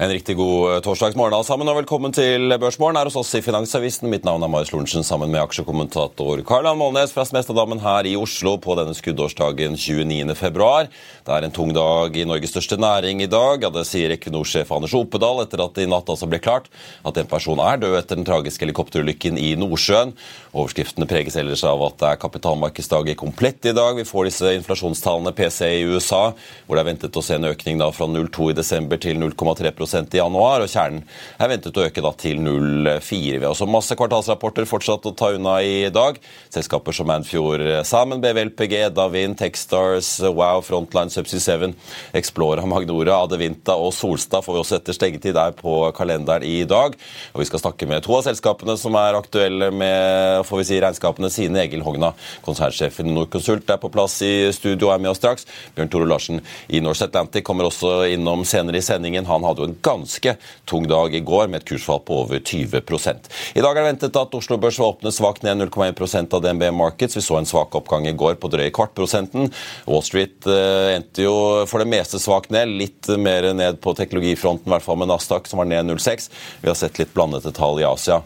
En riktig god eh, torsdagsmorgen alle sammen, og velkommen til Børsmorgen her hos oss i Finansavisen. Mitt navn er Marius Lorentzen sammen med aksjekommentator Karl-Ann Målnes fra Smestadammen her i Oslo på denne skuddårsdagen 29. februar. Det er en tung dag i Norges største næring i dag. Ja, det sier Equinor-sjef Anders Opedal etter at det i natt altså ble klart at en person er død etter den tragiske helikopterulykken i Nordsjøen. Overskriftene preges ellers av at det er kapitalmarkedsdag i komplett i dag. Vi får disse inflasjonstallene PC i USA, hvor det er ventet å se en økning da fra 0,2 i desember til 0,3 i januar, og kjernen er ventet å øke da til 0,4. Vi har også masse kvartalsrapporter fortsatt å ta unna i dag. Selskaper som Manfjord Salmon, BVLPG, Davin, Techstars, Wow, Frontline, Subsea 7, Explora, Magnora, Adevinta og Solstad får vi også etter stengetid der på kalenderen i dag. Og Vi skal snakke med to av selskapene som er aktuelle med får vi si, regnskapene sine. Egil Hogna, konsernsjefen i Norconsult, er på plass i studio og er med oss straks. Bjørn Tore Larsen i Norse Atlantic kommer også innom senere i sendingen. Han hadde jo en ganske tung dag i går, med et kursfall på over 20% I dag er det ventet at Oslo Børs vil åpne svakt ned 0,1% av DNB Markets. Vi så en svak oppgang i går på drøye kvartprosenten. Wall Street eh, endte jo for det meste svakt ned, litt mer ned på teknologifronten, i hvert fall med Nasdaq, som var ned 0,6. Vi har sett litt blandede tall i Asia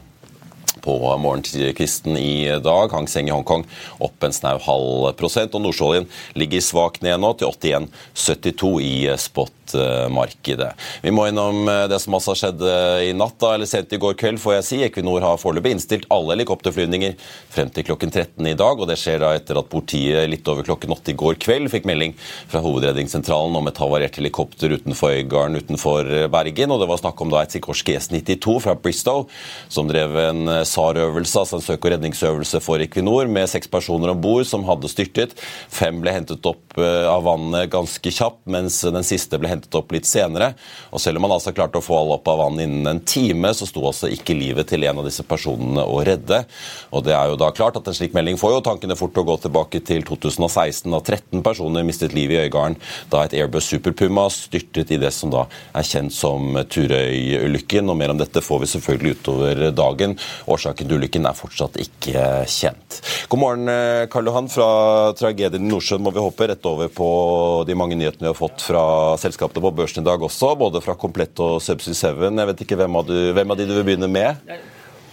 på morgenkvisten i dag. Hang Seng i Hongkong opp en snau halv prosent. Og nordsjøoljen ligger svakt ned nå til 81,72 i spot-markedet. Vi må innom det som også har skjedd i natt, da, eller sent i går kveld, får jeg si. Equinor har foreløpig innstilt alle helikopterflyvninger frem til klokken 13 i dag. og Det skjer da etter at politiet litt over klokken 8 i går kveld fikk melding fra Hovedredningssentralen om et havarert helikopter utenfor Øygarden utenfor Bergen. og Det var snakk om da et Sikorsky S-92 fra Bristow som drev en SAR-øvelse, altså en søk- og redningsøvelse for Equinor, med seks personer om bord som hadde styrtet. Fem ble hentet opp av vannet ganske kjapt, mens den siste ble hentet opp litt senere. Og Selv om man altså klarte å få alle opp av vannet innen en time, så sto altså ikke livet til en av disse personene å redde. Og det er jo da klart at En slik melding får jo tankene fort å gå tilbake til 2016, da 13 personer mistet livet i Øygarden da et Airbus Super Puma styrtet i det som da er kjent som Turøy-ulykken. Og Mer om dette får vi selvfølgelig utover dagen. Årsaken til ulykken er fortsatt ikke kjent. God morgen, Karl Johan. Fra tragedien i Nordsjøen må vi hoppe rett over på de mange nyhetene vi har fått fra selskapene på børsen i dag også, både fra Komplett og Subsea 7. Jeg vet ikke hvem av, du, hvem av de du vil begynne med?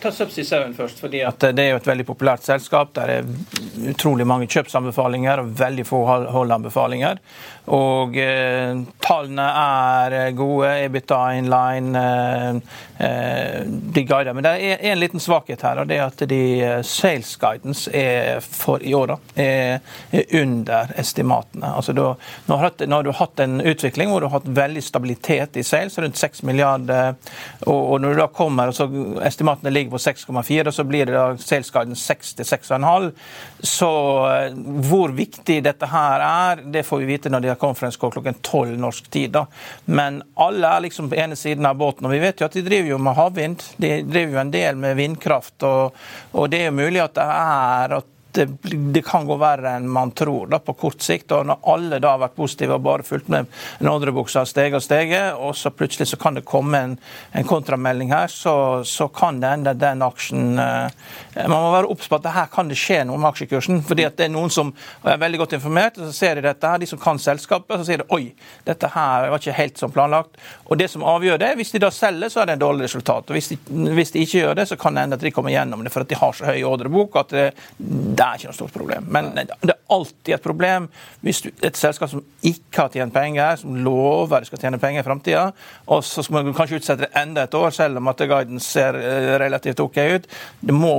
Ta Subsea 7 først, fordi at det er jo et veldig populært selskap. Der er utrolig mange kjøpsanbefalinger og veldig få holdanbefalinger. Og eh, tallene er gode. EBITDA inline. Eh, de guider. Men det er en liten svakhet her, og det er at de sales guidance for i år da, er, er under estimatene. Altså, du, nå, har, nå har du hatt en utvikling hvor du har hatt veldig stabilitet i sales, rundt 6 milliarder. Og, og når du da kommer, og så estimatene ligger på 6,4, og så blir det da sales guidance 6 til 6,5. Så hvor viktig dette her er, det får vi vite når de har conference call klokken 12 norsk tid. da. Men alle er liksom på ene siden av båten. Og vi vet jo at de driver jo med havvind. De driver jo en del med vindkraft. Og, og det er jo mulig at det er at det, det, kan gå verre enn man tror da, på kort sikt. og Når alle da har vært positive og bare fulgt med en ordrebuksa steget og steget, og så plutselig så kan det komme en, en kontramelding her, så, så, kan det ende den aksjen eh, Man må være obs på at her kan det skje noe med aksjekursen. fordi at det er noen som er veldig godt informert, og så ser de dette her, de som kan selskapet, så sier de oi, dette her var ikke helt som planlagt. Og det som avgjør det, hvis de da selger, så er det en dårlig resultat. og Hvis de, hvis de ikke gjør det, så kan det hende at de kommer gjennom det for at de har så høy ordrebok at det, det er ikke noe stort problem. Men det er alltid et problem hvis du, et selskap som ikke har tjent penger, som lover de skal tjene penger i framtida, og så skal man kanskje utsette det enda et år, selv om at guidance ser eh, relativt OK ut. Det må,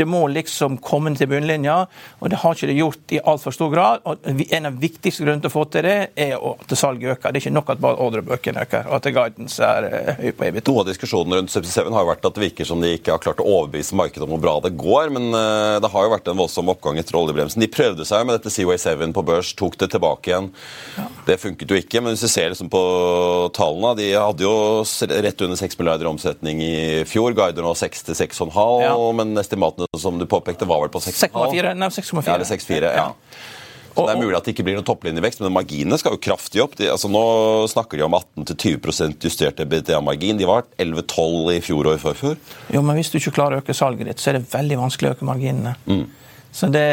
det må liksom komme til bunnlinja, og det har ikke det gjort i altfor stor grad. og En av de viktigste grunnene til å få til det, er at salget øker. Det er ikke nok at bare ordrebøkene øker, og at guidance er eh, høy på EBIT. Noe av diskusjonen rundt Subsea 7 har vært at det virker som de ikke har klart å overbevise markedet om hvor bra det går, men eh, det har jo vært en voldsom oppgang etter oljebremsen. De prøvde seg med dette Seaway 7 på børs, tok det tilbake igjen. Ja. Det funket jo ikke, men hvis du ser liksom på tallene De hadde jo rett under 6 milliarder omsetning i fjor, guider nå 6 til 6,5, ja. men estimatene som du påpekte, var vel på 6,4? Nei, 6,4. Ja, eller 6,4, ja. Så Det er mulig at det ikke blir noen topplinjevekst, men marginene skal jo kraftig opp. De, altså nå snakker de om 18-20% justert EBITDA-margin. De var 11-12 i fjor og i forfjor. Jo, men hvis du ikke klarer å øke salget ditt, så er det veldig vanskelig å øke marginene. Mm. Så det,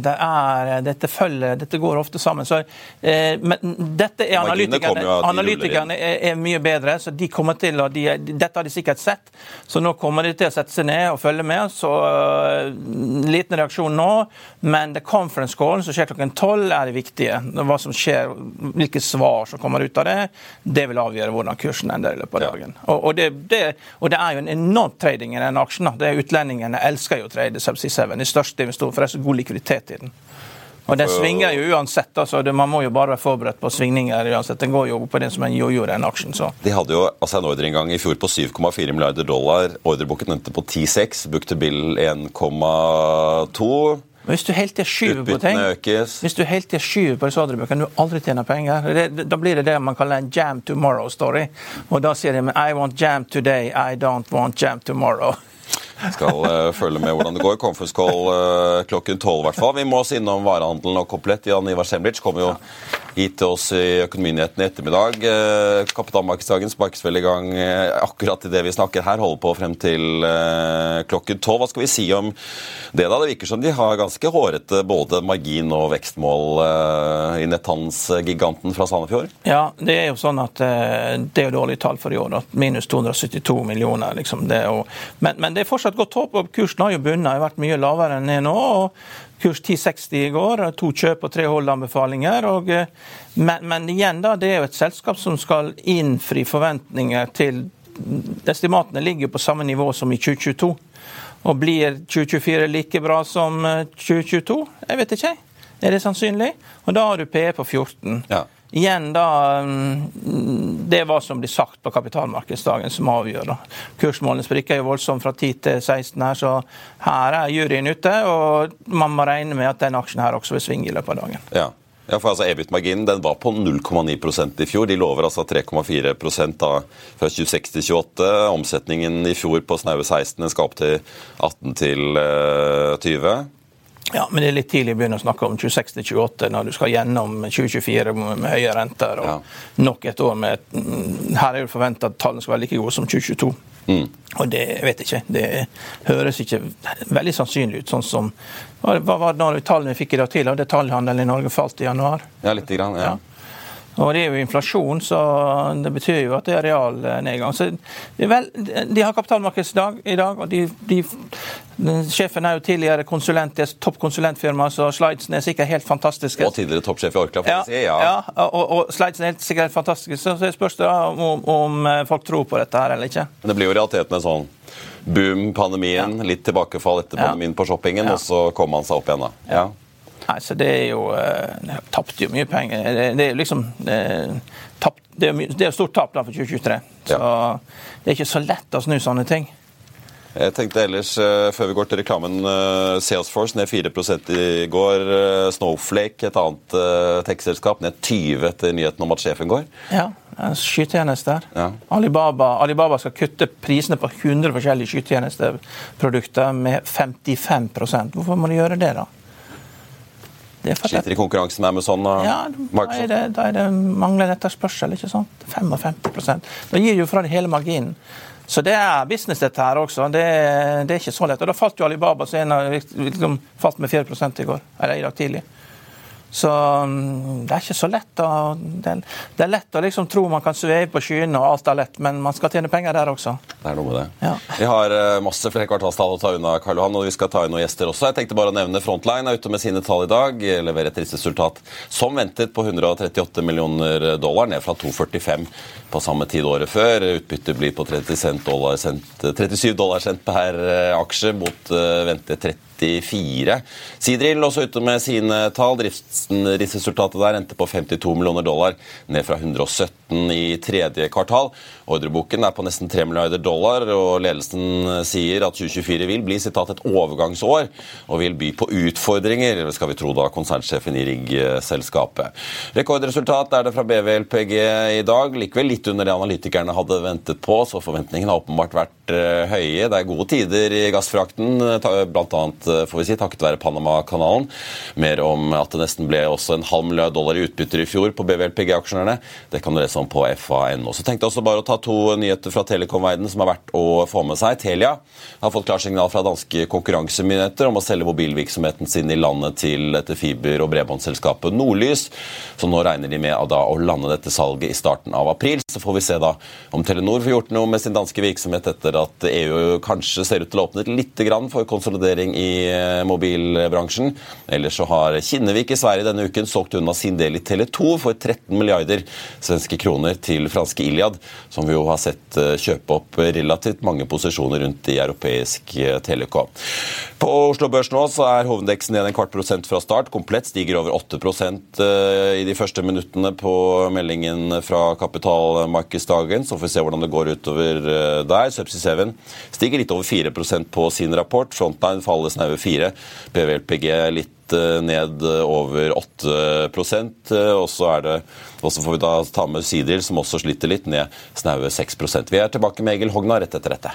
det er, dette følger, dette går ofte sammen. Så, eh, men dette er analytikerne, analytikerne er, er, mye bedre, så de kommer til å, de, Dette har de sikkert sett, så nå kommer de til å sette seg ned og følge med. Så uh, liten reaksjon nå, men the conference call som skjer klokken tolv, er det viktige. Hva som skjer, hvilke svar som kommer ut av det, det vil avgjøre hvordan kursen ender i løpet av dagen. Og, og, det, det, og, det, er jo en enorm trading i den aksjen. Det er Utlendingene elsker jo å trade Subsea 7. De største stor, for det er så god likviditet i den. Og Den svinger jo uansett. altså Man må jo bare være forberedt på svingninger uansett. Den går jo på det som en jojo, den aksjen. så. De hadde jo altså en ordreinngang i fjor på 7,4 milliarder dollar. Ordreboken endte på 10,6. Book to bill 1,2. Hvis du helt til skyver på ting, hvis du helt til skyver på disse ordrebøkene, du aldri tjener penger. Det, da blir det det man kaller en jam tomorrow-story. Og da sier de I want jam today, I don't want jam tomorrow. Skal uh, følge med hvordan det går. Conference call uh, klokken tolv, i hvert fall. Vi må oss innom varehandelen og Komplett. Jan Ivar Semlitsch kommer jo hit til oss i Økonominyhetene i ettermiddag. Uh, Kapitalmarkedsdagen sparkes vel i gang akkurat i det vi snakker her. Holder på frem til klokken tolv. Hva skal vi si om det, da? Det virker som de har ganske hårete både margin- og vekstmål i netthandelsgiganten fra Sandefjord? Ja, det er jo sånn at det er dårlige tall for i år. Minus 272 millioner. Liksom. Det er jo, men, men det er fortsatt godt håp. og Kursen har jo bunnet, har vært mye lavere enn det er nå. og Kurs 1060 i går, to kjøp og tre holdanbefalinger. Eh, men, men, igjen, da, det er jo et selskap som skal innfri forventninger til Estimatene ligger på samme nivå som i 2022. Og blir 2024 like bra som 2022? Eh, Jeg vet ikke. Er det sannsynlig? Og da har du PE på 14. Ja. Igjen da, mm, Det er hva som blir sagt på kapitalmarkedsdagen som avgjør. da. Kursmålene spriker jo voldsomt fra 10 til 16 her, så her er juryen ute. Og man må regne med at den aksjen her også vil svinge i løpet av dagen. Ja. Ja, for altså EBIT-marginen den var på 0,9% i fjor. De lover altså 3,4 fra 26 til 28. Omsetningen i fjor på snaue 16 den skal opp til 18 til 20. Ja, men det er litt tidlig å begynne å snakke om 26-28 når du skal gjennom 2024 med høye renter og ja. nok et år med mm, Her er det forventa at tallene skal være like gode som 2022. Mm. Og det jeg vet ikke. Det høres ikke veldig sannsynlig ut. sånn som Hva var det når tallene vi fikk i dag tidlig? Detaljhandelen i Norge falt i januar. Ja, litt grann, ja. ja. Og det er jo inflasjon, så det betyr jo at det er real eh, nedgang. Så vel, De har kapitalmarkedsdag i dag, og de, de, sjefen er jo tidligere konsulent i et toppkonsulentfirma, så slidesene er sikkert helt fantastiske. Og tidligere toppsjef i Orkla, får ja, si. Ja, ja og, og slidesene er helt sikkert helt fantastiske. Så det spørs da om, om, eh, folk tror på dette her eller ikke. Men det blir jo realiteten en sånn boom, pandemien, ja. litt tilbakefall etter pandemien på shoppingen, og så kommer man seg opp igjen. da. Ja. Nei, så det er jo uh, Tapte jo mye penger. Det, det er liksom det, tapt, det, er, det er stort tap da for 2023. Så ja. det er ikke så lett å snu sånne ting. Jeg tenkte ellers, uh, før vi går til reklamen, uh, Salesforce ned 4 i går. Uh, Snowflake, et annet tech-selskap, ned 20 etter nyheten om at sjefen går. Ja, skytjenester. Ja. Alibaba, Alibaba skal kutte prisene på 100 forskjellige skytjenesteprodukter med 55 Hvorfor må de gjøre det, da? Sliter i konkurransen med Amazon og ja, da er, det, da er det manglende etterspørsel. ikke sant? 55 Da gir jo fra deg hele marginen. Så det er business, dette her også. Det, det, er ikke så lett. Og da falt jo Alibaba så en av, liksom, falt med 4 i går, eller i dag tidlig. Så mm, det er ikke så lett å Det er, det er lett å liksom tro man kan sveve på skyene og alt er lett, men man skal tjene penger der også. Det er noe med det. Ja. Vi har eh, masse flere kvartalstall å ta unna, Karl Johan, og vi skal ta inn noen gjester også. Jeg tenkte bare å nevne Frontline er ute med sine tall i dag. Leverer et resultat som ventet på 138 millioner dollar, ned fra 245 på samme tid året før. Utbyttet blir på 30 dollar cent, 37 dollar cent per eh, aksje mot uh, ventet 30 94. Sidril også ute med sine tall. Driftsresultatet der endte på 52 millioner dollar, ned fra 117 i tredje kvartal. Ordreboken er på nesten 3 milliarder dollar, og ledelsen sier at 2024 vil bli sitat, et overgangsår og vil by på utfordringer, skal vi tro da konsernsjefen i riggselskapet. Rekordresultat er det fra BVLPG i dag, likevel litt under det analytikerne hadde ventet på, så forventningene har åpenbart vært eh, høye. Det er gode tider i gassfrakten, bl.a. Eh, får vi si, takket være Panama-kanalen. Mer om at det nesten ble også en halv milliard dollar i utbytter i fjor på BVLPG-aksjonærene. Det kan du lese om på fa.no. Så tenkte jeg også bare å ta to nyheter fra telekomverdenen som er verdt å få med seg. Telia har fått klarsignal fra danske konkurransemyndigheter om å selge mobilvirksomheten sin i landet til dette fiber- og bredbåndsselskapet Nordlys. Så nå regner de med å lande dette salget i starten av april. Så får vi se da om Telenor får gjort noe med sin danske virksomhet etter at EU kanskje ser ut til å åpne litt for konsolidering i Eh, mobilbransjen. Ellers så har Kinnevik i Sverige denne uken solgt unna sin del i Tele2 for 13 milliarder svenske kroner til franske Iliad, som vi jo har sett eh, kjøpe opp relativt mange posisjoner rundt i europeisk eh, telekom. På Oslo Børs nå så er hovedindeksen ned en kvart prosent fra start. Komplett stiger over 8% i de første minuttene på meldingen fra kapitalmarkedsdagen. Så får vi se hvordan det går utover der. Subsea 7 stiger litt over 4% på sin rapport. Frontline faller snaue 4. PVLPG litt eh, ned over 8 eh, og så er det og så får vi da ta med Sidril, som også sliter litt, ned snaue 6% Vi er tilbake med Egil Hogna rett etter dette.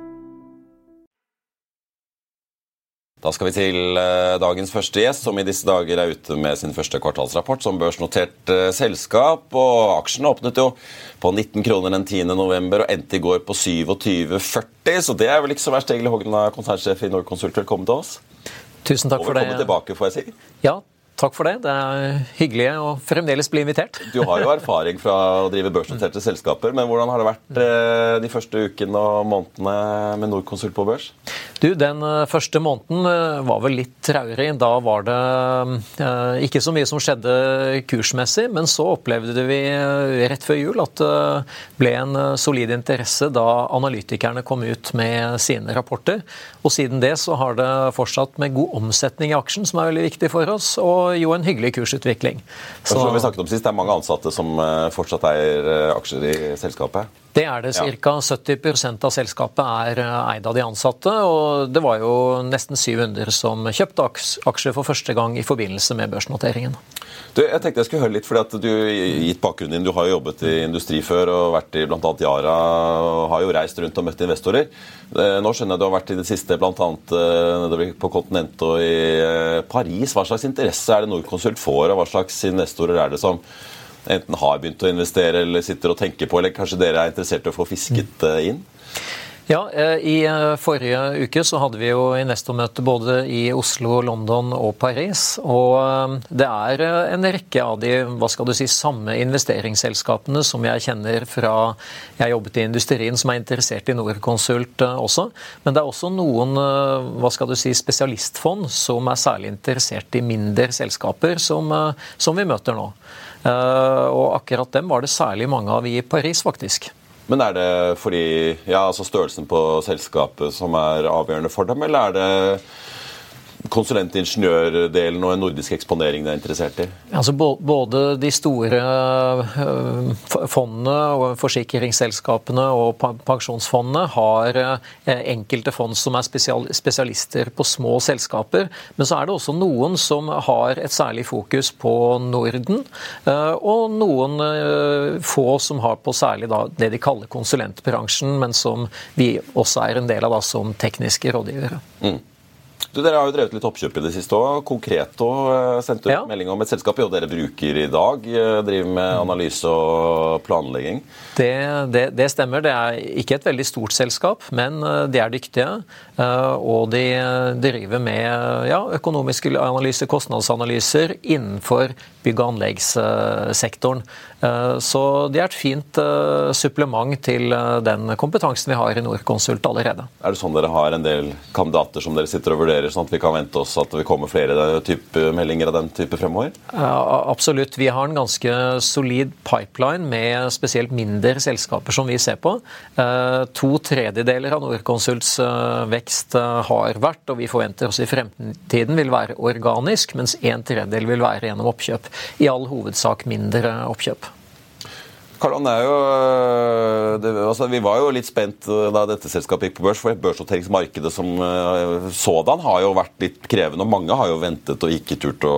Da skal vi til eh, dagens første gjest, som i disse dager er ute med sin første kvartalsrapport som børsnotert eh, selskap. og Aksjene åpnet jo på 19 kroner den 10. november og endte i går på 27,40. Så det er vel ikke så verst. Egil Hogna, konsernsjef i Norconsult, velkommen til oss. Tusen takk for det. Og velkommen tilbake, får jeg si. Ja, Takk for det. Det er hyggelig å fremdeles bli invitert. Du har jo erfaring fra å drive børsnoterte selskaper, men hvordan har det vært eh, de første ukene og månedene med Norconsult på børs? Du, Den eh, første måneden eh, var vel litt traurig. Da var det ikke så mye som skjedde kursmessig, men så opplevde vi rett før jul at det ble en solid interesse da analytikerne kom ut med sine rapporter. Og siden det så har det fortsatt med god omsetning i aksjen, som er veldig viktig for oss. og jo en hyggelig kursutvikling. Så... Som vi snakket om sist, Det er mange ansatte som eh, fortsatt eier eh, aksjer i selskapet? Det er det. Ca. 70% av selskapet er eh, eid av de ansatte. og Det var jo nesten 700 som kjøpte aksjer for første gang i forbindelse med børsnoteringen. Du, jeg tenkte jeg skulle høre litt, fordi at du, gitt bakgrunnen din, du har jo jobbet i industri før og vært i bl.a. Yara og har jo reist rundt og møtt investorer. Eh, nå skjønner jeg du har vært i det siste bl.a. Eh, på kontinentet og i Paris. Hva slags interesse er det Norconsult får, og hva slags investorer er det som enten har begynt å investere eller sitter og tenker på, eller kanskje dere er interessert i å få fisket inn? Ja, eh, I eh, forrige uke så hadde vi jo investormøte både i Oslo, London og Paris. Og eh, det er en rekke av de hva skal du si, samme investeringsselskapene som jeg kjenner fra jeg jobbet i industrien, som er interessert i Norconsult også. Men det er også noen hva skal du si, spesialistfond som er særlig interessert i mindre selskaper, som, som vi møter nå. Og akkurat dem var det særlig mange av i Paris, faktisk. Men er det fordi ja, altså størrelsen på selskapet som er avgjørende for dem, eller er det konsulentingeniørdelen og en nordisk eksponering du er interessert i? Altså, både de store øh, fondene og forsikringsselskapene og pensjonsfondene har øh, enkelte fond som er spesialister på små selskaper. Men så er det også noen som har et særlig fokus på Norden, øh, og noen få som har på særlig det de kaller konsulentbransjen, men som vi også er en del av da, som tekniske rådgivere. Mm. Du, dere har jo drevet litt oppkjøp i det siste òg. Konkret og eh, sendt ut ja. melding om et selskap jo dere bruker i dag. Eh, driver med analyse og planlegging. Det, det, det, stemmer. Det er ikke et veldig stort selskap, men eh, de er dyktige. Og de driver med ja, økonomiske analyser, kostnadsanalyser innenfor bygg- og anleggssektoren. Eh, så det er et fint eh, supplement til eh, den kompetansen vi har i Norconsult allerede. Er det sånn dere har en del kandidater som dere sitter og vurderer, sånn at vi kan vente oss at det kommer flere type meldinger av den type fremover? Absolutt. Vi har en ganske solid pipeline med spesielt mindre selskaper som vi ser på. To tredjedeler av Norconsults vekst har vært, og vi forventer også i fremtiden vil være organisk, mens en tredjedel vil være gjennom oppkjøp. I all hovedsak mindre oppkjøp. Karl er jo, øh, det, altså, Vi var jo litt spent øh, da dette selskapet gikk på børs, for børsnoteringsmarkedet som uh, sådan har jo vært litt krevende. og Mange har jo ventet og ikke turt å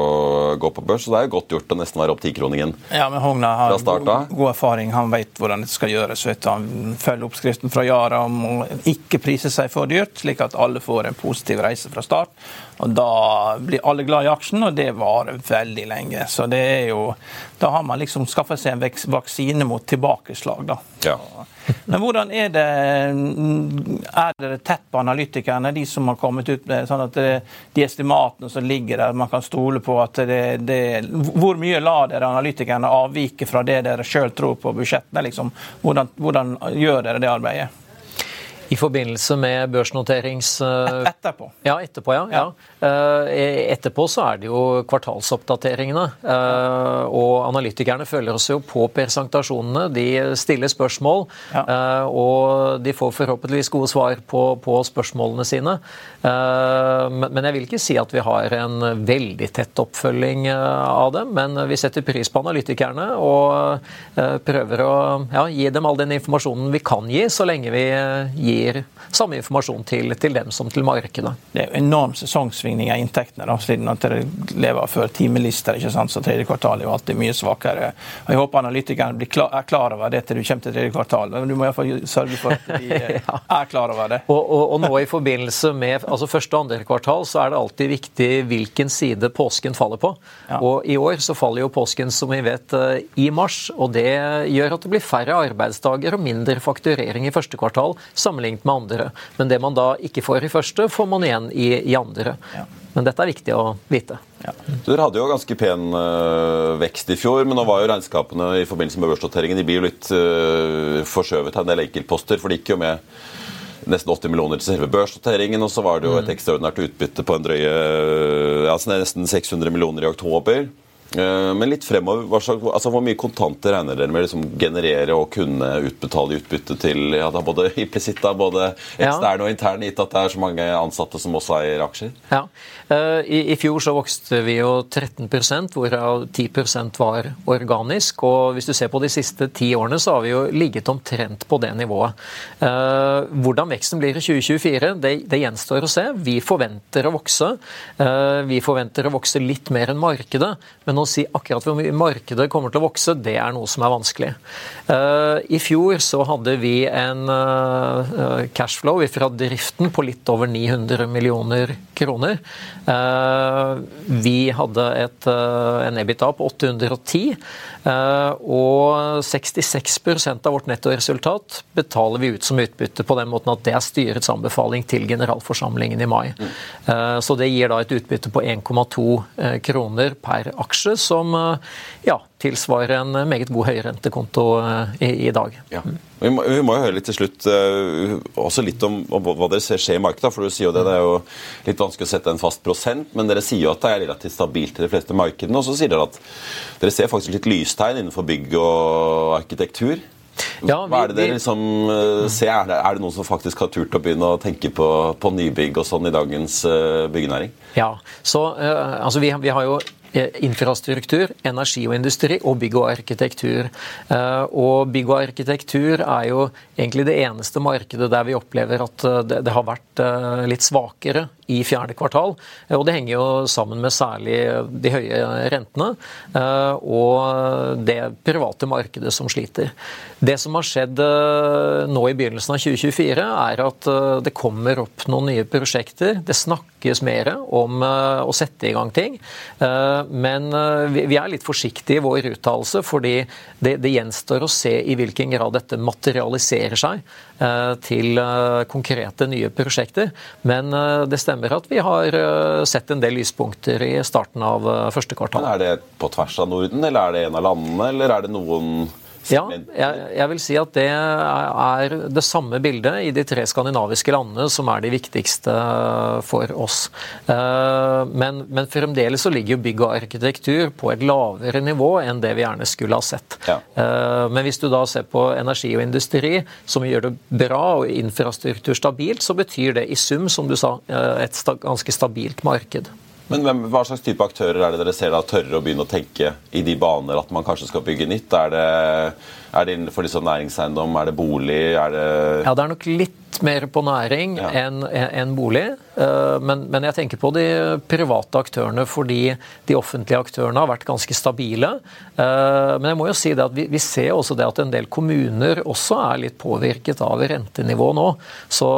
gå på børs, så det er jo godt gjort å nesten være opp tikroningen ja, men Hogna har god, god, erfaring. Han vet hvordan det skal gjøres. Vet Han følger oppskriften fra Yara om å ikke prise seg for dyrt, slik at alle får en positiv reise fra start. Og Da blir alle glad i aksjen, og det varer veldig lenge. Så det er jo, Da har man liksom skaffet seg en vaksine mot tilbakeslag. da. Ja. Men hvordan er det Er dere tett på analytikerne, de som har kommet ut med sånn at det, de estimatene som ligger der, man kan stole på at det, det Hvor mye lar dere analytikerne avvike fra det dere sjøl tror på budsjettene? Liksom? Hvordan, hvordan gjør dere det arbeidet? I forbindelse med børsnoterings... Eh, etterpå. Ja, etterpå, ja. ja. ja. etterpå så er det jo kvartalsoppdateringene. Eh, og analytikerne følger oss jo på presentasjonene. De stiller spørsmål, ja. og de får forhåpentligvis gode svar på, på, spørsmålene sine. Men jeg vil ikke si at vi har en veldig tett oppfølging av dem. Men vi setter pris på analytikerne og prøver å ja, gi dem all den informasjonen vi kan gi, så lenge vi gir gir samme informasjon til, til, dem som til markedet. Det er enorm sesongsvingning i inntektene, da, siden at dere lever før timelister. ikke sant? Så tredje kvartal er jo alltid mye svakere. Og Jeg håper analytikerne blir klar, er klar over det til du kommer til tredje kvartal. Men du må iallfall sørge for at de er klar over det. Og, og, og, nå i forbindelse med altså første og andre kvartal så er det alltid viktig hvilken side påsken faller på. Ja. Og i år så faller jo påsken, som vi vet, eh, i mars. Og det gjør at det blir færre arbeidsdager og mindre fakturering i første kvartal sammenlignet med andre. Men det man da ikke får i første, får man igjen i, i andre. Ja. Men dette er viktig å vite. Ja. Dere hadde jo ganske pen uh, vekst i fjor, men nå var jo regnskapene i forbindelse med børsnoteringen de blir jo litt uh, forskjøvet av en del enkeltposter. For det gikk jo med nesten 80 millioner til selve børsnoteringen, og så var det jo et mm. ekstraordinært utbytte på en drøye altså nesten 600 millioner i oktober. Eh, men litt fremover, altså Hvor mye kontanter regner dere med å liksom generere og kunne utbetale i utbytte til ja, da både implisitt, både eksterne og interne, gitt at det er så mange ansatte som også eier aksjer? Ja, eh, I, I, fjor så vokste vi jo 13% hvorav 10% var organisk. og Hvis du ser på de siste ti årene, så har vi jo ligget omtrent på det nivået. Eh, hvordan veksten blir i 2024, det, det gjenstår å se. Vi forventer å vokse. Vi forventer å vokse litt mer enn markedet. men å si akkurat hvor mye markedet kommer til å vokse, det er noe som er vanskelig. Eh, I fjor så hadde vi en eh, cashflow fra driften på litt over 900 millioner kroner. Eh, vi hadde et, en EBITDA på 810, og 66% av vårt nettoresultat betaler vi ut som utbytte på den måten at det er styrets anbefaling til generalforsamlingen i mai. Så det gir da et utbytte på 1,2 kroner per aksje som eh, ja, tilsvarer en meget god høyrentekonto eh, i, i dag. Ja. Vi, må, vi må jo høre litt til slutt uh, også litt om, om, hva dere ser skje i markedet. for du sier jo Det det er jo litt vanskelig å sette en fast prosent, men dere sier jo at det er relativt stabilt i de fleste markedene. Og så sier dere at dere ser faktisk litt lystegn innenfor bygg og arkitektur. Ja, vi, Hva er det dere liksom uh, ser? Er det, er det, noen som faktisk har turt å begynne å tenke på, på nybygg og sånn i dagens uh, byggenæring? Ja, så uh, altså vi, vi, har jo Eh, infrastruktur, energi og industri og bygg og arkitektur. Eh, og bygg og arkitektur er jo egentlig det eneste markedet der vi opplever at eh, det har vært litt svakere i fjerde kvartal. Og det henger jo sammen med særlig de høye rentene og det private markedet som sliter. Det som har skjedd nå i begynnelsen av 2024, er at det kommer opp noen nye prosjekter. Det snakkes mer om å sette i gang ting. Men eh, vi er litt forsiktige i vår uttalelse, fordi det, gjenstår å se i hvilken grad dette materialiserer seg eh, til eh, konkrete nye prosjekter. Men det stemmer at vi har sett en del lyspunkter i starten av første kvartal. Men Er det på tvers av Norden, eller er det en av landene, eller er det noen ja, jeg, jeg, vil si at det er det samme bildet i de tre skandinaviske landene som er de viktigste for oss. Eh, men, men fremdeles så ligger jo bygg og arkitektur på et lavere nivå enn det vi gjerne skulle ha sett. Ja. Eh, men hvis du da ser på energi og industri, som gjør det bra og infrastruktur stabilt, så betyr det i sum, som du sa, eh, et ganske stabilt marked. Men hvem, Hva slags type aktører er det dere ser da tørre å begynne å tenke i de baner at man kanskje skal bygge nytt? Er det, er det innenfor liksom næringseiendom? Er det bolig? Er det Ja, det er nok litt mer på næring ja. enn en bolig. Eh, men, men, jeg tenker på de private aktørene fordi de offentlige aktørene har vært ganske stabile. Eh, men jeg må jo si det at vi, vi ser også det at en del kommuner også er litt påvirket av rentenivået nå. Så,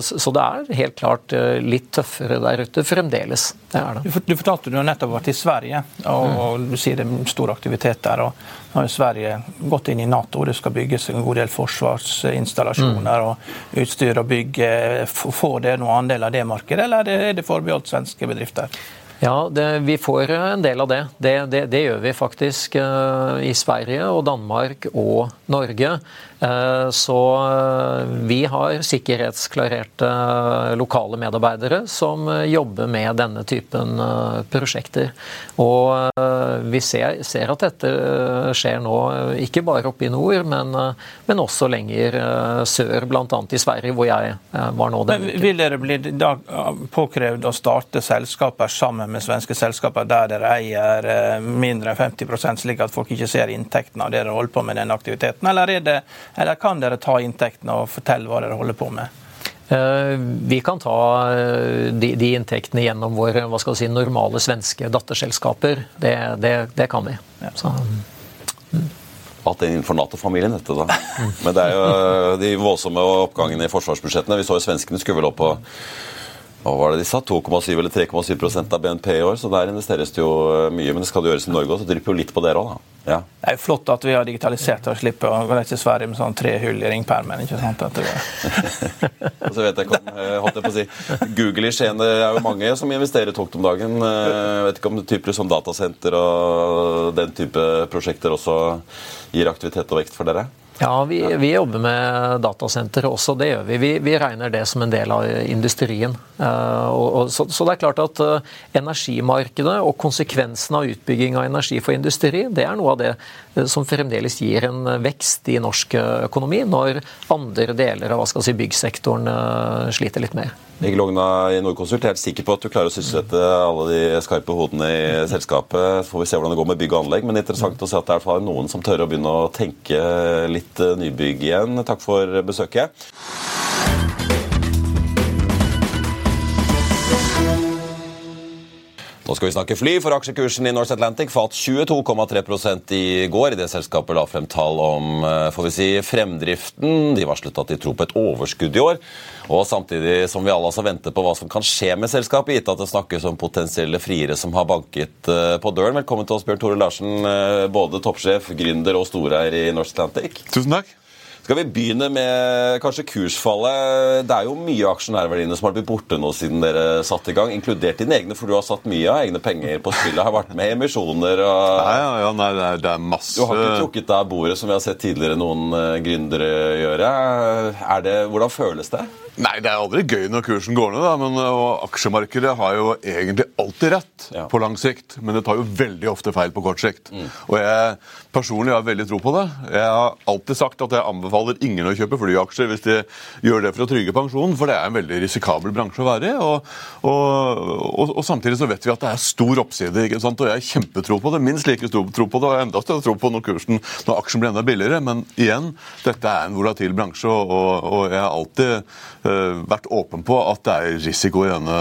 så, det er helt klart eh, litt tøffere der ute fremdeles. Det er det. Du fortalte du nettopp vært i Sverige, og, mm. og du sier det er stor aktivitet der. og har Sverige gått inn i Nato, det skal bygges en god del forsvarsinstallasjoner mm. og utstyr og bygg, får det noen andel av det markedet, eller er det forbeholdt svenske bedrifter? Ja, det, vi får en del av det. Det, det. det, gjør vi faktisk uh, i Sverige og Danmark og Norge. Uh, så uh, vi har sikkerhetsklarerte lokale medarbeidere som jobber med denne typen prosjekter. Og vi ser, ser, at dette skjer nå, ikke bare oppe i nord, men, men også lenger sør, bl.a. i Sverige, hvor jeg var nå Men. Vil dere bli da påkrevd å starte selskaper sammen med svenske selskaper der dere eier eh, mindre enn 50 slik at folk ikke ser inntektene av det dere holder på med den aktiviteten, eller, er det, eller kan dere ta inntektene og fortelle hva dere holder på med? Eh, vi kan ta de, de, inntektene gjennom våre hva skal si, normale svenske datterselskaper. Det, det, det kan vi. Ja. Så, mm hatt er innenfor Nato-familien, dette da. Men det er jo de voldsomme oppgangene i forsvarsbudsjettene. Vi så jo svenskene skulle vel opp på hva var det de sa? 2,7 eller 3,7% av BNP i år. Så der investeres det jo mye. Men det skal det gjøres i Norge òg, så det drypper jo litt på dere òg, da. Ja. Det er jo flott at vi har digitalisert og slipper å gå ned til Sverige med sånn tre hull i ringpermen. ikke sant? og så vet jeg ikke om, eh, holdt jeg på å si, Google i Skien det er jo mange som investerer tungt om dagen. Eh, jeg vet ikke om typer som datasenter og den type prosjekter også gir aktivitet og vekst for dere? Ja, vi, vi, jobber med datasentre også, det gjør vi. vi. vi. regner det som en del av industrien. Uh, og, og, så, så, det er klart at uh, energimarkedet og konsekvensen av utbygging av energi for industri, det er noe av det uh, som fremdeles gir en vekst i norsk økonomi, når andre deler av si, byggsektoren sliter litt mer. Egil Logna i Nordkonsult, jeg er helt sikker på at du klarer å sysselsette alle de skarpe hodene i selskapet. Så får vi se hvordan det går med bygg og anlegg. Men er interessant å se at det er noen som tør å begynne å tenke litt eh, nybygg igjen. Takk for besøket. Nå skal vi snakke fly, for aksjekursen i Norse Atlantic falt 22,3% i går. I det selskapet la frem tall om eh, får vi si, fremdriften. De varslet at de tror på et overskudd i år. Og samtidig som vi alle altså venter på hva som kan skje med selskapet, gitt at det snakkes om potensielle friere som har banket eh, på døren. Velkommen til oss, Bjørn Tore Larsen, eh, både toppsjef, gründer og storeier i Norse Atlantic. Tusen takk. Skal vi begynne med kanskje kursfallet? Det er jo mye av aksjonærverdiene som har blitt borte nå siden dere satte i gang, inkludert dine egne, for du har satt mye av egne penger på spillet. Har vært med i emisjoner og Nei, ja, ja, nei, det, er, det er masse Du har ikke trukket deg av bordet, som vi har sett tidligere noen uh, gründere gjøre. Er det, hvordan føles det? Nei, Det er aldri gøy når kursen går ned, da, men aksjemarkedet har jo egentlig alltid rett ja. på lang sikt. Men det tar jo veldig ofte feil på kort sikt. Mm. Og jeg personlig har veldig tro på det. Jeg har alltid sagt at jeg anbefaler ingen å kjøpe flyaksjer hvis de gjør det for å trygge pensjonen, for det er en veldig risikabel bransje å være i. Og, og, og, og, samtidig så vet vi at det er stor oppside, ikke sant? og jeg har kjempetro på det. Minst like stor tro på det, og enda større tro på når kursen, når aksjen blir enda billigere. Men igjen, dette er en volatil bransje, og, jeg har alltid uh, vært åpen på at det er risiko i denne,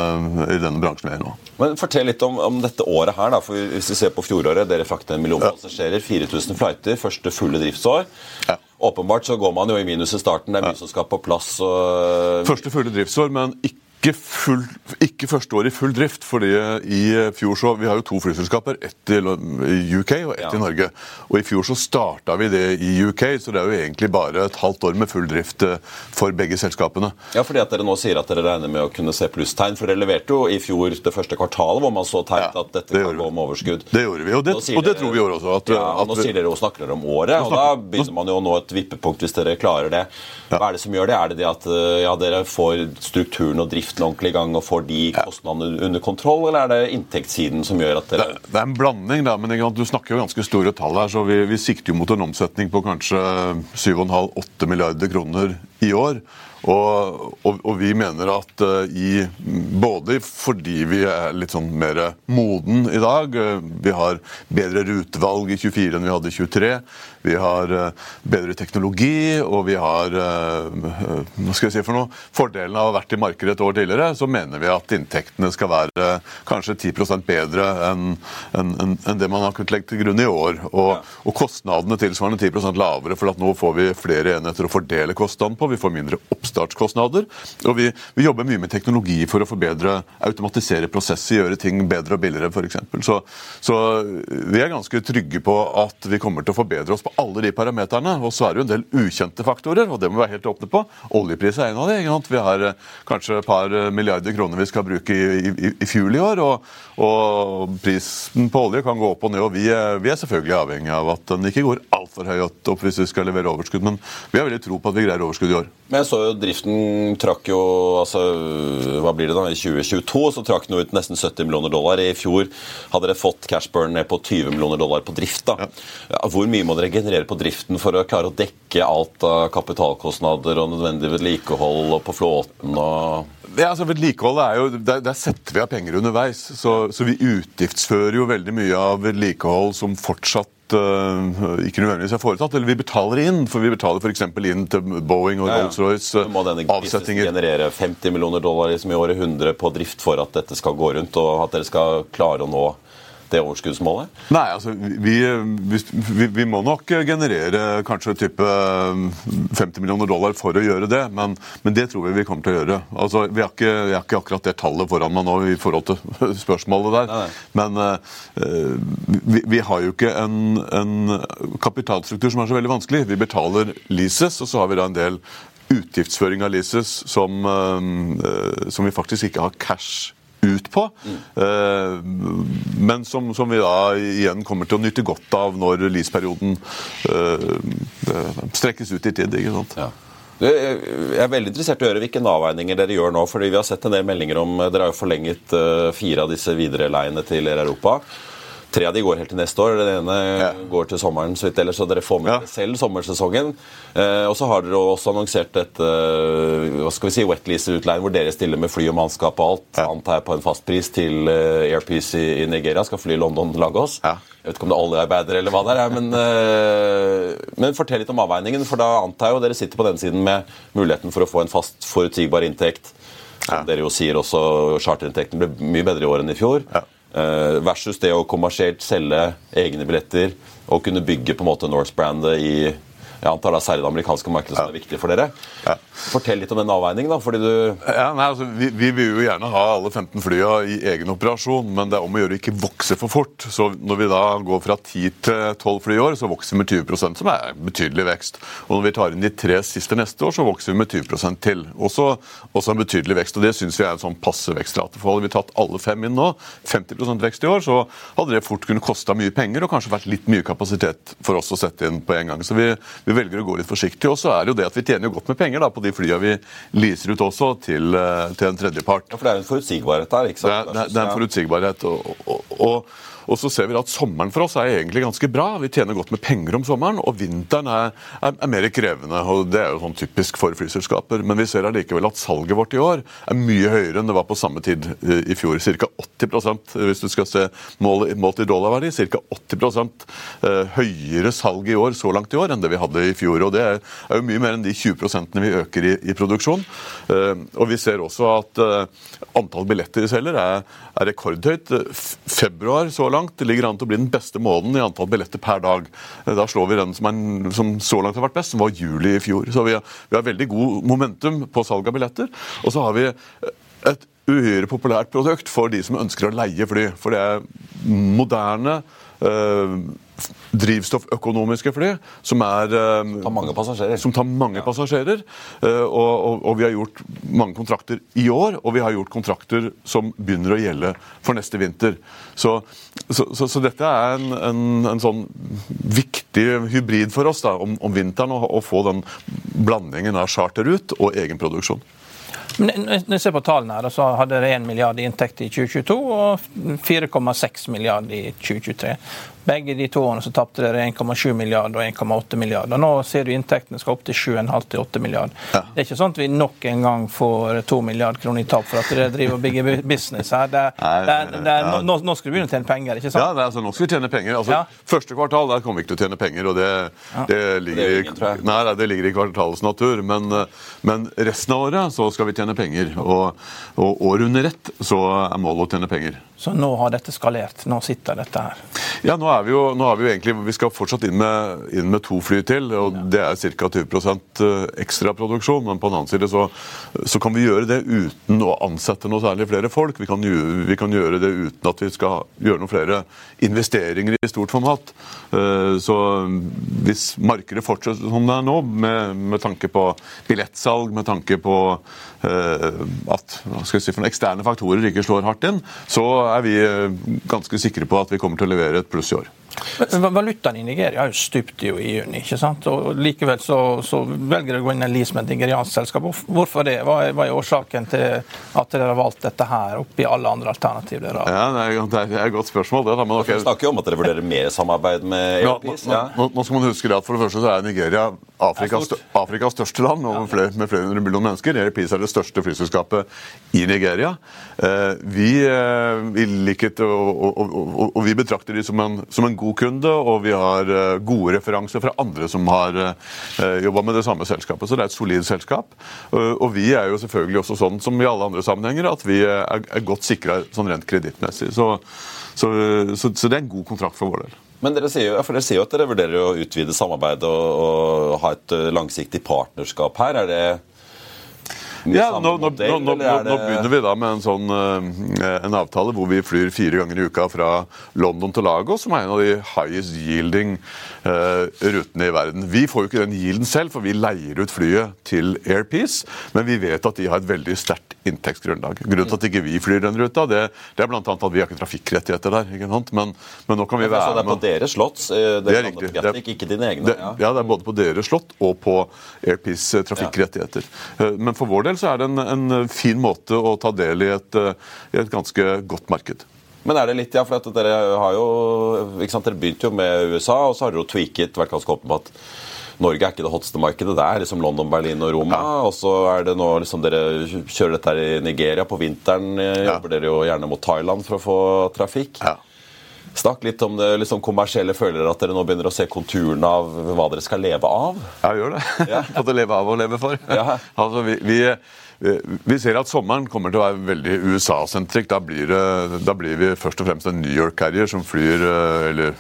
i denne bransjen vi er i nå. Men Fortell litt om, om, dette året her. da, for Hvis vi ser på fjoråret, dere fraktet en million passasjerer, 4000 flighter, første fulle driftsår. Ja. Åpenbart så går man jo i minus i starten. Det er mye som skal på plass. Og... Første fulle driftsår, men ikke ikke, full, ikke første år i full drift, fordi i fjor så Vi har jo to flyselskaper, ett i UK og ett ja. i Norge. Og I fjor så starta vi det i UK, så det er jo egentlig bare et halvt år med full drift eh, for begge selskapene. Ja, fordi at dere nå sier at dere regner med å kunne se plusstegn. For dere leverte jo i fjor det første kvartalet hvor man så tegn ja, at dette kan gå med overskudd. Det gjorde vi, og det, og det tror vi gjorde også. At, ja, at, nå sier dere og snakker dere om året, og da begynner man jo å nå et vippepunkt hvis dere klarer det. Hva er det som gjør det? Er det det at eh, ja, dere får strukturen og driften ordentlig i gang? og får de kostnadene under kontroll, eller er det inntektssiden som gjør at dere Det, det er en blanding, da, men du snakker jo ganske store tall her. så Vi, vi sikter jo mot en omsetning på kanskje 7,5-8 milliarder kroner i år. Og, og, og, vi mener at uh, i Både fordi vi er litt sånn mer moden i dag, uh, vi har bedre rutevalg i 24 enn vi hadde i 23. Vi har uh, bedre teknologi, og vi har hva skal jeg si for noe, fordelen av å ha vært i markedet et år tidligere, så mener vi at inntektene skal være kanskje 10 bedre enn en, en, en det man har kunnet legge til grunn i år. Og, og kostnadene tilsvarende 10% lavere, for at nå får vi flere enheter å fordele kostnaden på. Vi får mindre oppstartskostnader. Og vi, vi jobber mye med teknologi for å forbedre, automatisere prosesser, gjøre ting bedre og billigere f.eks. Så, så vi er ganske trygge på at vi kommer til å forbedre oss på alle de parameterne. Og så er det jo en del ukjente faktorer, og det må vi være helt åpne på. Oljepris er en av de. Vi har eh, kanskje et par milliarder kroner vi skal bruke i, i, i fuel i år. Og, og, prisen på olje kan gå opp og ned. og vi er, vi er selvfølgelig avhengig av at den ikke går altfor høyt opp hvis vi skal levere overskudd. Men vi har veldig tro på at vi greier overskudd i år. Men jeg så jo driften trakk jo altså, Hva blir det da? I 2022 så trakk den ut nesten 70 millioner dollar. I fjor hadde dere fått cashburn ned på 20 millioner dollar på drift. da. Ja. Hvor mye må dere generere på driften for å klare å dekke alt av kapitalkostnader og nødvendig vedlikehold på flåten? og Ja, altså Vedlikeholdet er jo, der, der setter vi av penger underveis. Så, så vi utgiftsfører jo veldig mye av vedlikehold som fortsatt ikke nødvendigvis er foretatt. Eller vi betaler inn, for vi betaler f.eks. inn til Boeing og Ja, ja. Rolls-Royce. Så må denne avsetninger. generere 50 millioner dollar liksom i året, 100 på drift for at dette skal gå rundt, og at dere skal klare å nå det overskuddsmålet? Nei, altså vi, vi, vi, vi må nok generere kanskje type 50 millioner dollar for å gjøre det, men, men det tror vi vi kommer til å gjøre. Altså, Vi har ikke, vi har ikke akkurat det tallet foran meg nå i forhold til spørsmålet der. Nei, Men uh, vi, vi har jo ikke en, en kapitalstruktur som er så veldig vanskelig. Vi betaler leases, og så har vi da en del utgiftsføring av leases som, eh, som vi faktisk ikke har cash ut på, eh, men som, som vi da igjen kommer til å nyte godt av når leaseperioden eh, eh, strekkes ut i tid. ikke sant? Ja. Jeg er veldig interessert i å høre hvilke avveininger dere gjør nå. fordi Vi har sett en del meldinger om Dere har jo forlenget eh, fire av disse videreleiene til Europa. Tre av de går helt til neste år. Den ene Ja. går til sommeren, så vidt så dere får med Ja. selv sommersesongen. Eh, og så har dere også annonsert et eh, hva skal vi si, wetlease-utleie hvor dere stiller med fly og mannskap og alt, Ja. antar jeg på en fastpris til eh, Airpeace i, i Nigeria. Skal fly London Lagos. Ja. Jeg vet ikke om det er oljearbeidere eller hva det er, men, eh, men fortell litt om avveiningen. For da antar jeg jo dere sitter på den siden med muligheten for å få en fast, forutsigbar inntekt. Som Ja. dere jo sier også, charterinntekten ble mye bedre i år enn i fjor. Ja. Eh, versus det å kommersielt selge egne billetter og kunne bygge på en måte Norse-brandet i jeg antar det er særlig det amerikanske markedet som er viktig for dere. Ja. Fortell litt om den avveiningen. da, fordi du... Ja, nei, altså, vi, vi vil jo gjerne ha alle 15 flya i egen operasjon, men det er om å gjøre ikke vokse for fort. Så når vi da går fra 10 til 12 fly i år, så vokser vi med 20% som er betydelig vekst. Og når vi tar inn de tre siste neste år, så vokser vi med 20% til. Også, også en betydelig vekst. Og det syns vi er en sånn passe vekstrate. For hadde vi tatt alle fem inn nå, 50% vekst i år, så hadde det fort kunne kosta mye penger og kanskje vært litt mye kapasitet for oss å sette inn på en gang. Så vi, vi velger å gå litt forsiktig. Og så er det jo det at vi tjener godt med penger da, på de flyene vi leaser ut også til, eh, til en tredjepart. Ja, For det er en forutsigbarhet der. ikke sant? det er, det er en forutsigbarhet. Og, og, og, og så ser vi at sommeren for oss er egentlig ganske bra. Vi tjener godt med penger om sommeren, og vinteren er, er, er mer krevende. og Det er jo sånn typisk for flyselskaper. Men vi ser allikevel at salget vårt i år er mye høyere enn det var på samme tid eh, i fjor. Ca. 80% hvis du skal se mål, målt i dollarverdi. Ca. 80 eh, høyere salg i år så langt i år enn det vi hadde i fjor. og Det er, jo mye mer enn de 20 vi øker i, i produksjon. Eh, og vi ser også at eh, antall billetter vi selger er, er rekordhøyt. Februar så langt ligger an til å bli den beste måneden i antall billetter per dag. Eh, Da slår vi den som, er, som så langt har vært best, som var juli i fjor. Så vi har, vi har veldig god momentum på salg av billetter. Og så har vi et uhyre populært produkt for de som ønsker å leie fly. For det er moderne eh, drivstofføkonomiske fly som er eh, Tar mange passasjerer. Som tar mange passasjerer. Eh, og, og, og vi har gjort mange kontrakter i år, og vi har gjort kontrakter som begynner å gjelde for neste vinter. Så, så, så, så dette er en, en, en sånn viktig hybrid for oss da, om, om vinteren å, få den blandingen av charterut og egenproduksjon. Men Når jeg ser på tallene her, så hadde dere 1 milliard i inntekt i 2022 og 4,6 milliard i 2023. Begge de to årene så tapte dere 1,7 milliard og 1,8 milliard. Og Nå ser du inntektene skal opp til 7,5 til 8 milliard. Ja. Det er ikke sånn at vi nok en gang får 2 milliard kroner i tap for at dere driver og bygger business her. Det, det, det, ja. nå, nå skal du begynne å tjene penger, ikke Ja, sant? det er, altså, Nå skal vi tjene penger. Altså, Ja. Første kvartal der kommer vi ikke til å tjene penger. og Det, det, ligger, ingen, nei, det ligger i kvartalets natur. Men, men resten av året så skal vi tjene penger. Og, og året under ett så er målet å tjene penger. Så nå har dette skalert. Nå sitter dette her. Ja, nå er vi jo, nå er vi jo egentlig, vi skal fortsatt inn med, inn med to fly til, og det er ca. 20% ekstra produksjon. Men på den annen side så, så kan vi gjøre det uten å ansette noe særlig flere folk. Vi kan, vi kan gjøre det uten at vi skal gjøre noen flere investeringer i stort format. Eh, Så hvis markedet fortsetter som det er nå, med, med tanke på billettsalg, med tanke på eh, at hva skal si, for noen eksterne faktorer ikke slår hardt inn, så er vi eh, ganske sikre på at vi kommer til å levere et pluss i år. Valutaen i Nigeria har jo stupt jo i juni. ikke sant? Og Likevel så, så velger dere å gå inn i lease med et nigeriansk selskap. Hvorfor det? Hva er, hva er årsaken til at dere har valgt dette her oppi alle andre alternativer dere har? Ja, det er, det er et godt spørsmål. det. Da, men okay. Dere snakker jo om at dere vurderer mer samarbeid med Ja, nå, Airpeace. Nå, nå skal man huske det at For det første så er Nigeria Afrikas, Afrikas største land flere, med flere hundre millioner mennesker. Air Peace er det største flyselskapet i Nigeria. Eh, vi, eh, vi, liket, og, og, og, og, vi betrakter de som en, som en, god kunde, og vi har eh, gode referanser fra andre som har jobba med det samme selskapet. Så det er et solid selskap. Og vi er jo selvfølgelig også sånn som i alle andre sammenhenger at vi er, er godt sikra sånn rent kredittmessig. Så, så, så, så det er en god kontrakt for vår del. Men dere sier, jo, dere sier jo at dere vurderer å utvide samarbeidet og, og ha et eh, langsiktig partnerskap her. Er det ja, nå, nå, nå, nå, begynner vi da med en sånn uh, en avtale hvor vi flyr fire ganger i uka fra London til Lagos, som er en av de highest yielding uh, rutene i verden. Vi får jo ikke den yielden selv, for vi leier ut flyet til Airpeace, men vi vet at de har et veldig sterkt inntektsgrunnlag. Grunnen til at ikke vi flyr den ruta, det, det er bl.a. at vi har ikke trafikkrettigheter der. ikke sant? Men, men nå kan vi være med. Så det er på deres slott? Det, det er riktig. Det er, ikke dine egne? Det, ja. det er både på deres slott og på Airpeace trafikkrettigheter. Men for vår del så er det en, en fin måte å ta del i et, eh, i et, ganske godt marked. Men er det litt, ja, for at dere har jo, ikke sant, dere begynte jo med USA, og så har dere jo tweaket, vært ganske åpne på at Norge er ikke det hotteste markedet. Det er liksom London, Berlin og Roma. Ja. Og så er det nå liksom dere kjører dette her i Nigeria. På vinteren eh, ja. jobber dere jo gjerne mot Thailand for å få trafikk. Ja. Snakk litt om det liksom kommersielle. Føler at dere nå begynner å se konturene av hva dere skal leve av? Ja, gjør det. Ja. Både leve av og leve for. Ja. altså, vi, vi vi ser at sommeren kommer til å være veldig USA-sentrik. Da, da, blir vi først og fremst en New York-carrier som flyr eh, eller,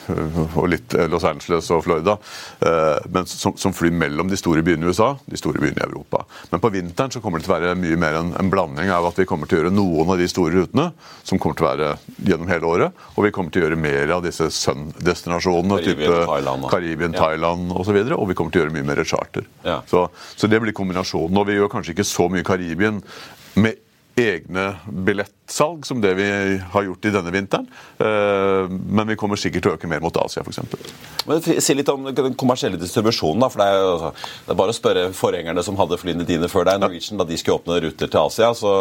og litt eh, Los Angeles og Florida, eh, men som, som, flyr mellom de store byene i USA de store byene i Europa. Men på vinteren så kommer det til å være mye mer en, en blanding av at vi kommer til å gjøre noen av de store rutene, som kommer til å være gjennom hele året, og vi kommer til å gjøre mer av disse sun-destinasjonene, type Thailand, Karibien, ja. Thailand osv., og, så videre, og vi kommer til å gjøre mye mer charter. Ja. Så, så, det blir kombinasjonen. Og vi gjør kanskje ikke så mye Karibien Karibien med egne billettsalg, som det vi har gjort i denne vinteren. Eh, men vi kommer sikkert til å øke mer mot Asia, f.eks. Si litt om den kommersielle distribusjonen. da, for det er, jo, det er bare å spørre forgjengerne som hadde flyene dine før deg, Norwegian, da de skulle åpne ruter til Asia, så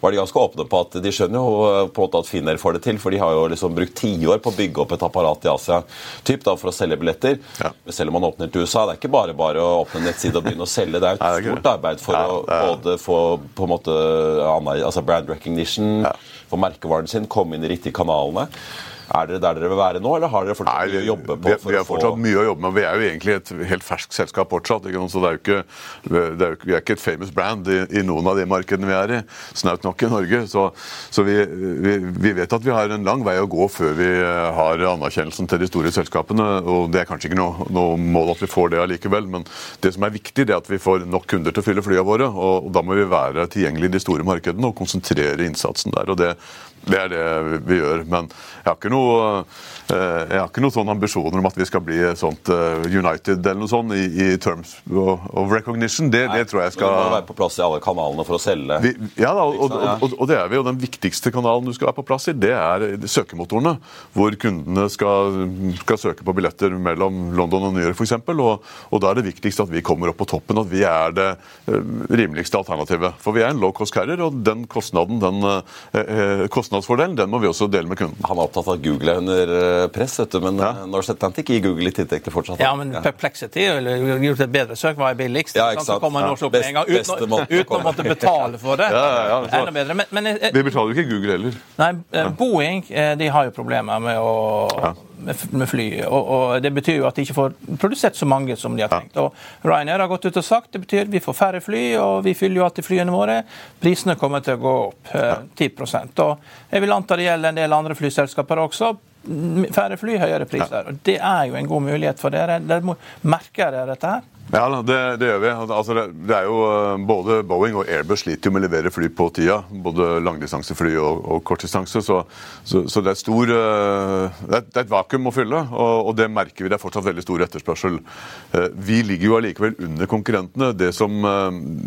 var de ganske åpne på at de skjønner jo på en måte at Finnair får det til, for de har jo liksom brukt tiår på å bygge opp et apparat i Asia typ da, for å selge billetter. Ja. Men selv om man åpner til USA, det er ikke bare bare å åpne en nettside og begynne å selge. Det er et stort arbeid for å både få på en måte altså brand recognition ja. for merkevaren sin, komme inn i de riktige kanalene. Er dere der dere vil være nå, eller har dere fortsatt mye å jobbe på? Vi, vi har fortsatt få... mye å jobbe med. Vi er jo egentlig et helt ferskt selskap fortsatt. Ikke? Så det er jo ikke, det er jo, vi er ikke et famous brand i, i, noen av de markedene vi er i. Snaut nok i Norge. Så, så vi, vi, vi, vet at vi har en lang vei å gå før vi eh, har anerkjennelsen til de store selskapene. og Det er kanskje ikke noe, noe mål at vi får det allikevel, men det som er viktig, det er at vi får nok kunder til å fylle flyene våre. og, og Da må vi være tilgjengelig i de store markedene og konsentrere innsatsen der. og det det er det vi gjør. Men jeg har ikke noe, eh, jeg har ikke noen sånne ambisjoner om at vi skal bli sånt eh, United eller noe sånt i, i terms of recognition. Det, Nei, det tror jeg skal Du må være på plass i alle kanalene for å selge. Vi, ja, da, og, og, og, og, det er vi. Og den viktigste kanalen du skal være på plass i, det er søkemotorene. Hvor kundene skal, skal søke på billetter mellom London og New York f.eks. Og, og da er det viktigst at vi kommer opp på toppen, at vi er det eh, rimeligste alternativet. For vi er en low cost carrier, og den kostnaden, den kostnaden kostnadsfordelen den må vi også dele med kunden. Han er opptatt av at Google er under eh, press, vet du, men ja. Eh, Norse Atlantic gir Google litt inntekter fortsatt. Ja, men Perplexity eller gjort et bedre søk hva er billigst. Ja, ikke sant? Så kommer Norse opp med en gang uten, uten, å måtte betale for det. Ja, ja, ja. Enda bedre. Men, men, vi betaler jo ikke Google heller. Nei, eh, Boeing de har jo problemer med å med, fly. Og, og, Det betyr jo at de ikke får produsert så mange som de har tenkt. Og Ryanair har gått ut og sagt det betyr at vi får færre fly, og vi fyller jo alltid flyene våre. Prisene kommer til å gå opp eh, 10 og Jeg vil anta det gjelder en del andre flyselskaper også. Færre fly, høyere priser. Og Det er jo en god mulighet for dere. Dere merker dere dette her? Ja, det, det, gjør vi. Altså, det, det, er jo eh, Både Boeing og Airbus sliter jo med å levere fly på tida. Både langdistansefly og, og kortdistanse. Så, så, så, det er stor eh, det er, det er, et vakuum å fylle, og, og, det merker vi. Det er fortsatt veldig stor etterspørsel. Eh, vi ligger jo allikevel under konkurrentene. Det, som,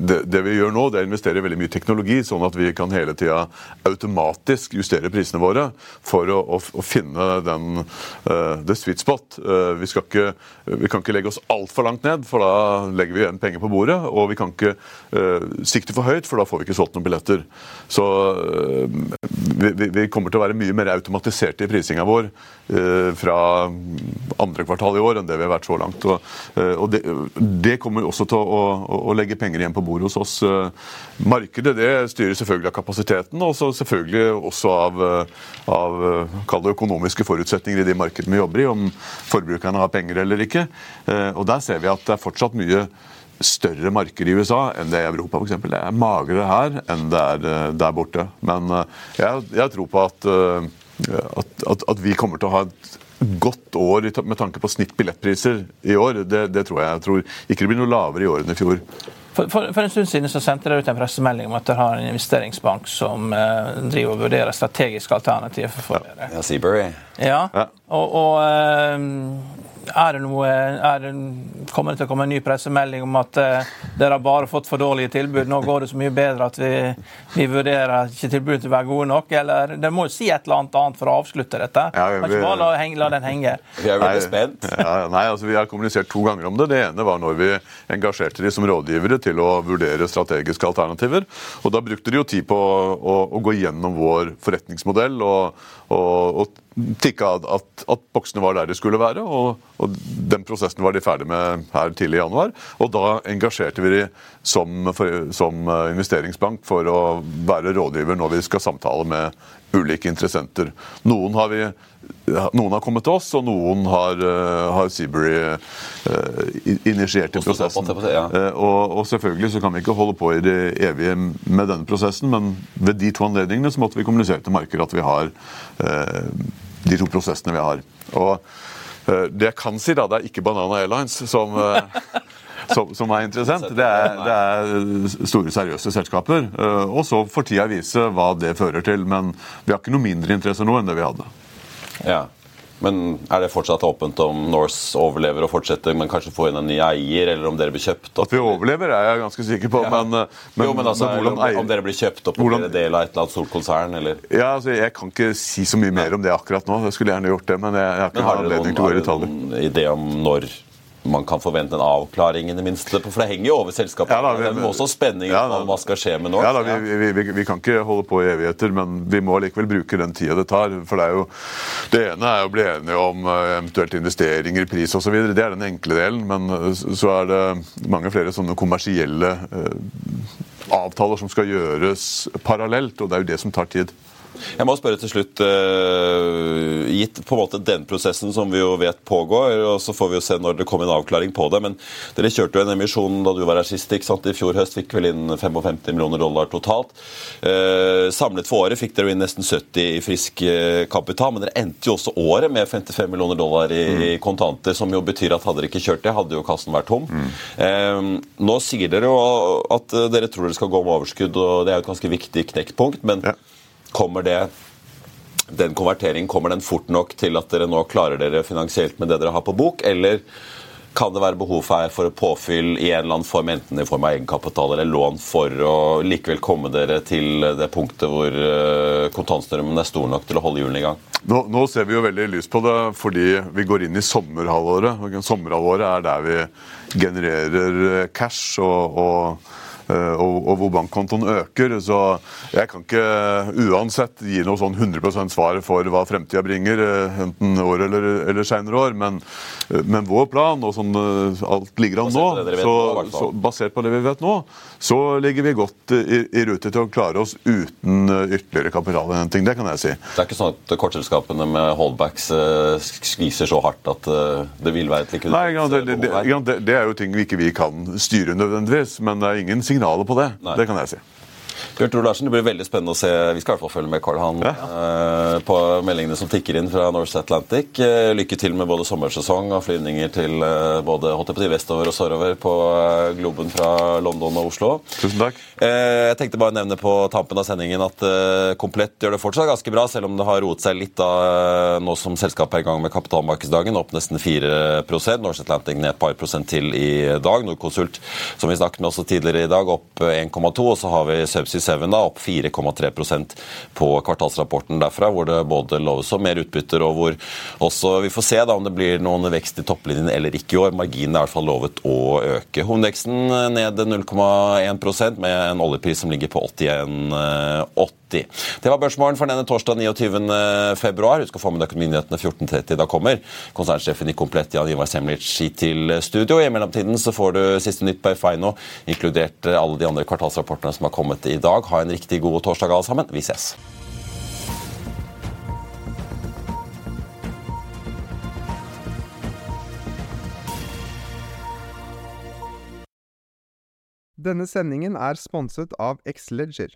det, vi gjør nå, det er å investere veldig mye teknologi, sånn at vi kan hele tida automatisk justere prisene våre for å, å, å finne den, the sweet spot. Vi, ikke, vi kan ikke legge oss altfor langt ned. for da legger vi igjen penger på bordet. Og vi kan ikke uh, sikte for høyt, for da får vi ikke solgt noen billetter. Så uh, vi, kommer til å være mye mer automatiserte i prisinga vår eh, fra andre kvartal i år enn det vi har vært så langt. Og, eh, det, kommer også til å, å, legge penger igjen på bordet hos oss. Markedet det styrer selvfølgelig av kapasiteten, og selvfølgelig også av, av økonomiske forutsetninger i de markedene vi jobber i, om forbrukerne har penger eller ikke. Og Der ser vi at det er fortsatt mye større marked i USA enn det er i Europa f.eks. Det er magrere her enn det er eh, der borte. Men eh, jeg, jeg tror på at, eh, at, at, at, vi kommer til å ha et godt år med tanke på snitt billettpriser i år. Det, det tror jeg. Jeg tror ikke det blir noe lavere i år enn i fjor. For, for, for, en stund siden så sendte dere ut en pressemelding om at dere har en investeringsbank som eh, driver og vurderer strategiske alternativer for dere. Ja, Seabury. Ja, og, og eh, er det noe, er det, kommer det til å komme en ny pressemelding om at eh, dere har bare fått for dårlige tilbud? Nå går det så mye bedre at vi, vi vurderer ikke tilbudet til å være gode nok? Eller dere må jo si et eller annet annet for å avslutte dette? Ja, vi, kan ikke bare la, henge, la, den henge. Vi er veldig spent. Ja, nei, altså Vi har kommunisert to ganger om det. Det ene var når vi engasjerte de som rådgivere til å vurdere strategiske alternativer. Og Da brukte de jo tid på å, å gå gjennom vår forretningsmodell og, og, og tikka at, at, boksene var der de skulle være. Og, og, Den prosessen var de ferdig med her tidlig i januar. Og da engasjerte vi de som, som investeringsbank for å være rådgiver når vi skal samtale med ulike interessenter. Noen har, vi, noen har kommet til oss, og noen har, uh, har Seabury uh, initiert i prosessen. Ja. Uh, og, og, selvfølgelig så kan vi ikke holde på i det evige med denne prosessen, men ved de to anledningene så måtte vi kommunisere til markedet at vi har de to prosessene vi har. Og det jeg kan si, da, det er ikke Banana Airlines som som, som, er interessant. Det er, det er, store, seriøse selskaper. Eh, og så får tida vise hva det fører til. Men vi har ikke noe mindre interesse nå enn det vi hadde. Ja. Men er det fortsatt åpent om Norse overlever og fortsetter, men kanskje får inn en ny eier, eller om dere blir kjøpt opp? At vi overlever, er jeg ganske sikker på. Ja. Men, eh, men, jo, men altså, men om, om, dere blir kjøpt opp og blir del av et eller annet stort konsern, eller? Ja, altså, Jeg kan ikke si så mye mer om det akkurat nå. Jeg skulle gjerne gjort det, men jeg, jeg har ikke anledning til å gå i detaljer. Har dere noen idé om når man kan forvente en avklaring, i det minste? For det henger jo over selskapet. Ja, da, vi, det er også spenning ja, hva skal skje med Norse. Ja, da, vi, vi, vi, kan ikke holde på i evigheter, men vi må likevel bruke den tida det tar. For det, jo, det ene er å bli enige om eh, eventuelt investeringer, pris osv. Det er den enkle delen. Men eh, så er det mange flere sånne kommersielle eh, avtaler som skal gjøres parallelt, og det er jo det som tar tid. Jeg må spørre til slutt, uh, gitt på en måte den prosessen som vi jo vet pågår, og så får vi jo se når det kommer en avklaring på det, men dere kjørte jo en emisjon da du var her sist, ikke sant? i fjor høst fikk vel inn 55 millioner dollar totalt. Uh, samlet for året fikk dere inn nesten 70 i frisk uh, kapital, men dere endte jo også året med 55 millioner dollar i, mm. kontanter, som jo betyr at hadde dere ikke kjørt det, hadde jo kassen vært tom. Mm. nå sier dere jo at dere tror dere skal gå med overskudd, og det er jo et ganske viktig knekkpunkt, men ja. Kommer det den konverteringen kommer den fort nok til at dere nå klarer dere finansielt med det dere har på bok, eller kan det være behov for, for påfyll i en eller annen form, enten i form av egenkapital eller lån, for å likevel komme dere til det punktet hvor eh, kontantstrømmen er stor nok til å holde hjulene i gang? Nå, nå, ser vi jo veldig lyst på det fordi vi går inn i sommerhalvåret. Sommerhalvåret er der vi genererer cash og, og Eh, og, og, hvor bankkontoen øker. Så jeg kan ikke uansett gi noe sånn 100% svar for hva fremtida bringer, eh, enten år eller, eller seinere år. Men, eh, men, vår plan, og sånn alt ligger an nå, så, så, basert på det vi vet nå, så ligger vi godt i, i rute til å klare oss uten ytterligere kapitalinnhenting. Det kan jeg si. Det er ikke sånn at kortselskapene med holdbacks skviser så hardt at det vil være et likviditetsbehov Nei, det, det, det, er jo ting vi ikke vi kan styre nødvendigvis, men det er ingen signaler på det. Nei. Det kan jeg si. Bjørn Tore Larsen, det blir veldig spennende å se Vi skal i hvert fall følge med Carl Han ja. uh, på meldingene som tikker inn fra North Atlantic. Uh, lykke til med både sommersesong og flyvninger til uh, både HTPT vestover og sørover på Globen fra London og Oslo. Tusen takk. jeg tenkte bare å nevne på tampen av sendingen at Komplett gjør det fortsatt ganske bra, selv om det har roet seg litt da nå som selskapet er i gang med kapitalmarkedsdagen. Opp nesten 4 North Atlantic ned et par prosent til i dag. Nordkonsult, som vi snakket med også tidligere i dag, opp 1,2. Og så har vi Subsea 7 da, opp 4,3% på kvartalsrapporten derfra, hvor det både loves om mer utbytter, og hvor også vi får se da om det blir noen vekst i topplinjen eller ikke i år. Marginen er i hvert fall lovet å øke. Hovedveksten ned 0,1% med en oljepris som ligger på 81,8 80. Det var børsmålen for denne torsdag 29. februar. Husk å få med deg Økonominyhetene 14.30. Da kommer konsernsjefen i Komplett Jan Ivar Semlic til studio. I mellomtiden så får du siste nytt på F1, inkludert alle de andre kvartalsrapportene som har kommet i dag. Ha en riktig god torsdag alle sammen. Vi ses. Denne sendingen er sponset av Xleger.